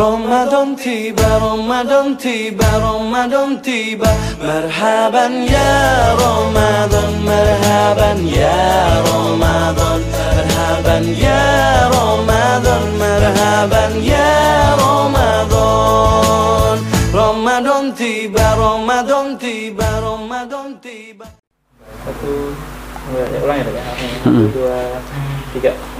Ramadan tiba, Ramadan tiba, Ramadan tiba. Merhaban ya Ramadan, merhaban ya Ramadan. Merhaban ya Ramadan, merhaban ya Ramadan. Ramadan tiba, Ramadan tiba, Ramadan tiba. Satu, ulang ya, ya. dua, tiga.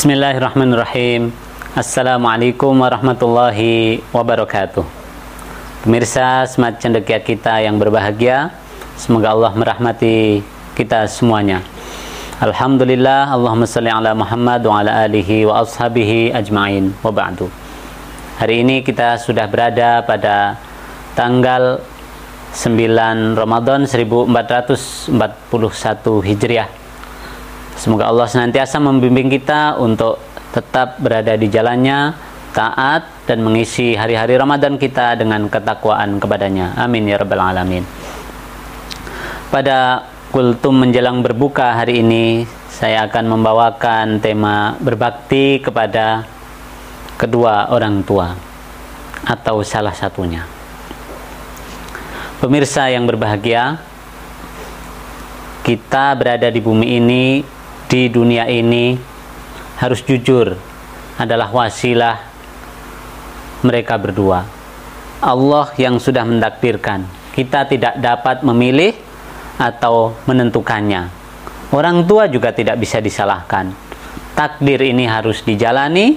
Bismillahirrahmanirrahim. Assalamualaikum warahmatullahi wabarakatuh. Pemirsa Smart Cendekia kita yang berbahagia. Semoga Allah merahmati kita semuanya. Alhamdulillah Allahumma salli ala Muhammad wa ala alihi wa ashabihi ajma'in. Wa ba'du. Hari ini kita sudah berada pada tanggal 9 Ramadan 1441 Hijriah Semoga Allah senantiasa membimbing kita untuk tetap berada di jalannya, taat dan mengisi hari-hari Ramadan kita dengan ketakwaan kepadanya. Amin ya rabbal alamin. Pada kultum menjelang berbuka hari ini, saya akan membawakan tema berbakti kepada kedua orang tua atau salah satunya. Pemirsa yang berbahagia, kita berada di bumi ini di dunia ini harus jujur adalah wasilah mereka berdua. Allah yang sudah mendakdirkan. Kita tidak dapat memilih atau menentukannya. Orang tua juga tidak bisa disalahkan. Takdir ini harus dijalani,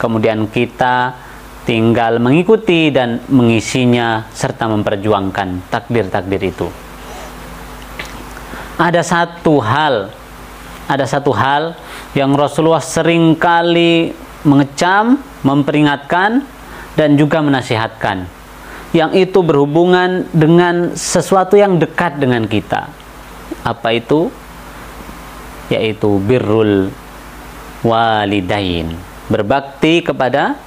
kemudian kita tinggal mengikuti dan mengisinya serta memperjuangkan takdir-takdir itu. Ada satu hal ada satu hal yang Rasulullah sering kali mengecam, memperingatkan dan juga menasihatkan. Yang itu berhubungan dengan sesuatu yang dekat dengan kita. Apa itu? Yaitu birrul walidain. Berbakti kepada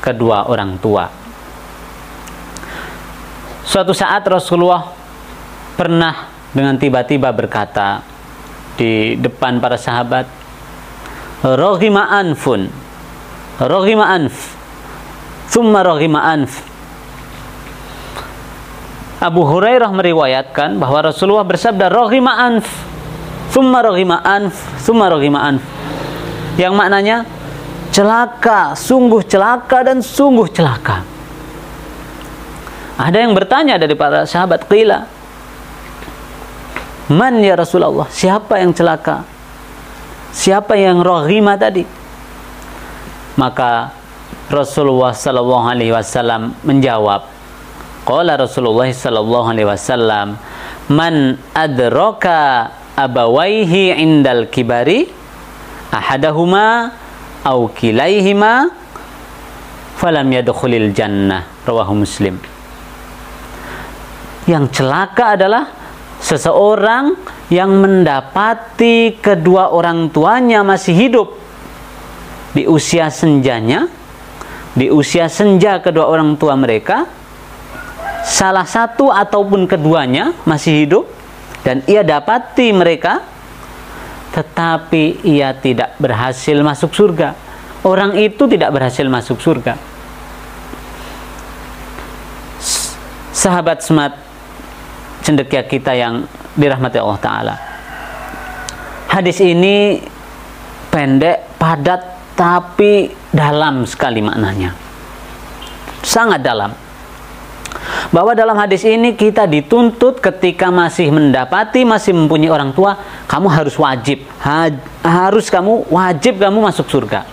kedua orang tua. Suatu saat Rasulullah pernah dengan tiba-tiba berkata, di depan para sahabat. Rohima anfun. Rohima anf. Thumma rohima anf. Abu Hurairah meriwayatkan bahwa Rasulullah bersabda rohima anf. Thumma rohima anf. Thumma rohima anf. Yang maknanya celaka, sungguh celaka dan sungguh celaka. Ada yang bertanya dari para sahabat qila Man ya Rasulullah, siapa yang celaka? Siapa yang rohima tadi? Maka Rasulullah sallallahu alaihi wasallam menjawab, Qala Rasulullah sallallahu alaihi wasallam, "Man adraka abawaihi indal kibari ahadahuma au kilaihima falam yadkhulil jannah." Rawahu Muslim. Yang celaka adalah seseorang yang mendapati kedua orang tuanya masih hidup di usia senjanya, di usia senja kedua orang tua mereka, salah satu ataupun keduanya masih hidup dan ia dapati mereka, tetapi ia tidak berhasil masuk surga. Orang itu tidak berhasil masuk surga. Sahabat semat cendekia kita yang dirahmati Allah Ta'ala. Hadis ini pendek, padat, tapi dalam sekali maknanya. Sangat dalam. Bahwa dalam hadis ini kita dituntut ketika masih mendapati, masih mempunyai orang tua, kamu harus wajib, ha harus kamu wajib kamu masuk surga.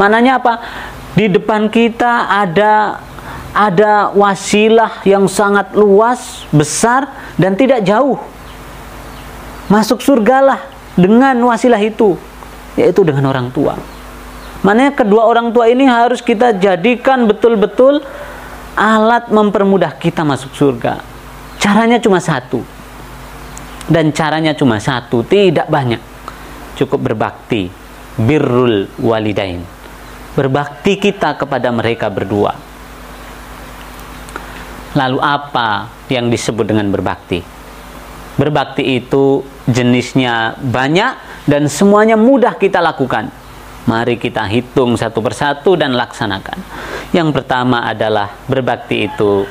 Maknanya apa? Di depan kita ada ada wasilah yang sangat luas, besar dan tidak jauh. Masuk surgalah dengan wasilah itu, yaitu dengan orang tua. Maknanya kedua orang tua ini harus kita jadikan betul-betul alat mempermudah kita masuk surga. Caranya cuma satu. Dan caranya cuma satu, tidak banyak. Cukup berbakti, birrul walidain. Berbakti kita kepada mereka berdua Lalu apa yang disebut dengan berbakti? Berbakti itu jenisnya banyak dan semuanya mudah kita lakukan. Mari kita hitung satu persatu dan laksanakan. Yang pertama adalah berbakti itu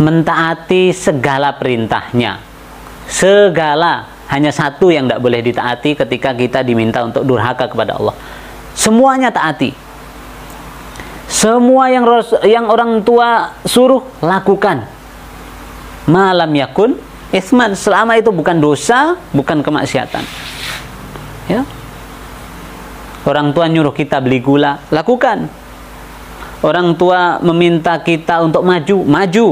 mentaati segala perintahnya. Segala hanya satu yang tidak boleh ditaati ketika kita diminta untuk durhaka kepada Allah. Semuanya taati. Semua yang yang orang tua suruh lakukan. Malam yakun isman selama itu bukan dosa, bukan kemaksiatan. Ya, Orang tua nyuruh kita beli gula, lakukan. Orang tua meminta kita untuk maju, maju.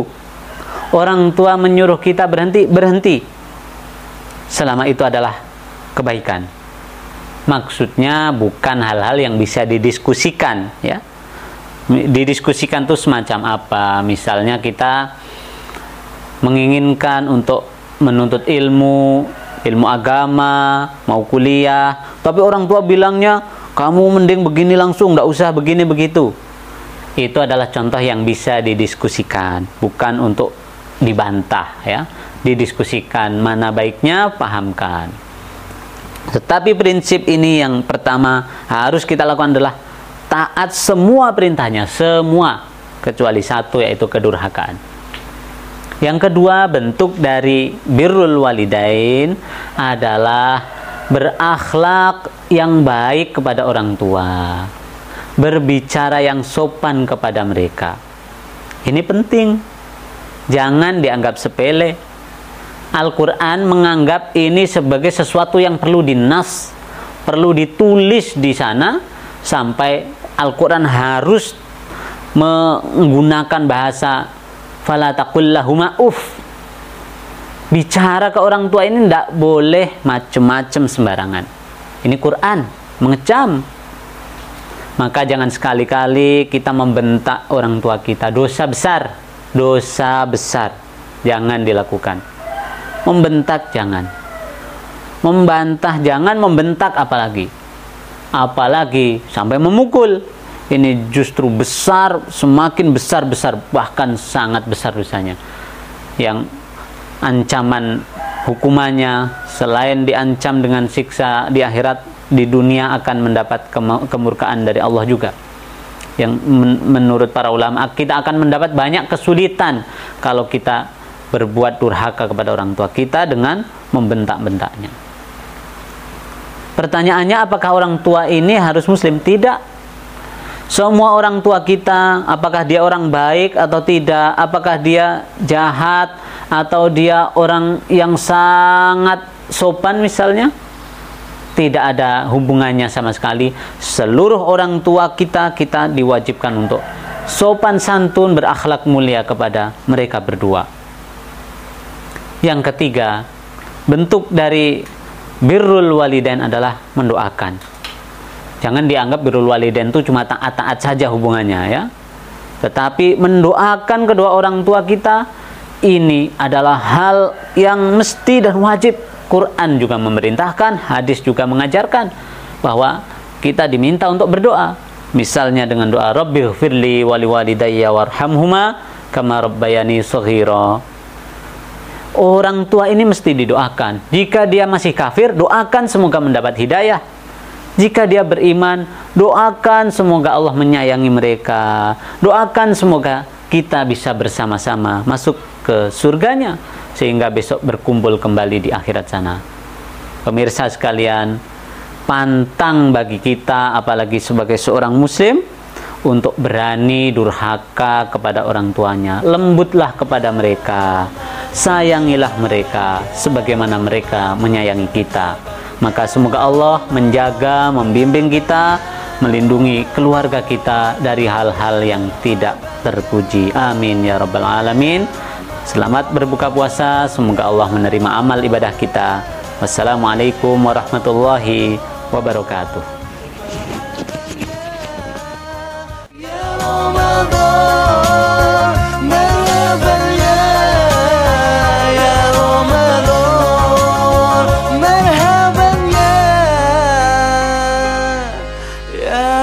Orang tua menyuruh kita berhenti, berhenti. Selama itu adalah kebaikan. Maksudnya bukan hal-hal yang bisa didiskusikan, ya. Didiskusikan tuh semacam apa? Misalnya kita menginginkan untuk menuntut ilmu, ilmu agama, mau kuliah, tapi orang tua bilangnya kamu mending begini langsung, tidak usah begini begitu. Itu adalah contoh yang bisa didiskusikan, bukan untuk dibantah ya. Didiskusikan mana baiknya, pahamkan. Tetapi prinsip ini yang pertama harus kita lakukan adalah taat semua perintahnya, semua kecuali satu yaitu kedurhakaan. Yang kedua, bentuk dari birrul walidain adalah berakhlak yang baik kepada orang tua, berbicara yang sopan kepada mereka. Ini penting, jangan dianggap sepele. Al-Quran menganggap ini sebagai sesuatu yang perlu dinas, perlu ditulis di sana sampai Al-Quran harus menggunakan bahasa falatakullahuma uf bicara ke orang tua ini tidak boleh macem-macem sembarangan. Ini Quran mengecam. Maka jangan sekali-kali kita membentak orang tua kita. Dosa besar, dosa besar. Jangan dilakukan. Membentak jangan. Membantah jangan, membentak apalagi. Apalagi sampai memukul. Ini justru besar, semakin besar-besar, bahkan sangat besar dosanya. Yang ancaman hukumannya selain diancam dengan siksa di akhirat di dunia akan mendapat kemurkaan dari Allah juga yang men menurut para ulama kita akan mendapat banyak kesulitan kalau kita berbuat durhaka kepada orang tua kita dengan membentak-bentaknya pertanyaannya apakah orang tua ini harus muslim? Tidak. Semua orang tua kita apakah dia orang baik atau tidak? Apakah dia jahat atau dia orang yang sangat sopan misalnya? Tidak ada hubungannya sama sekali. Seluruh orang tua kita kita diwajibkan untuk sopan santun berakhlak mulia kepada mereka berdua. Yang ketiga bentuk dari birrul walidain adalah mendoakan jangan dianggap birrul walidain itu cuma taat-taat saja hubungannya ya tetapi mendoakan kedua orang tua kita ini adalah hal yang mesti dan wajib. Quran juga memerintahkan, hadis juga mengajarkan bahwa kita diminta untuk berdoa. Misalnya dengan doa Rabbi firli wali walidayya warhamhuma kama rabbayani saghira. Orang tua ini mesti didoakan. Jika dia masih kafir, doakan semoga mendapat hidayah. Jika dia beriman, doakan semoga Allah menyayangi mereka. Doakan semoga kita bisa bersama-sama masuk ke surganya sehingga besok berkumpul kembali di akhirat sana. Pemirsa sekalian, pantang bagi kita apalagi sebagai seorang muslim untuk berani durhaka kepada orang tuanya. Lembutlah kepada mereka. Sayangilah mereka sebagaimana mereka menyayangi kita. Maka semoga Allah menjaga, membimbing kita, melindungi keluarga kita dari hal-hal yang tidak terpuji. Amin ya rabbal alamin. Selamat berbuka puasa, semoga Allah menerima amal ibadah kita. Wassalamualaikum warahmatullahi wabarakatuh. Yeah.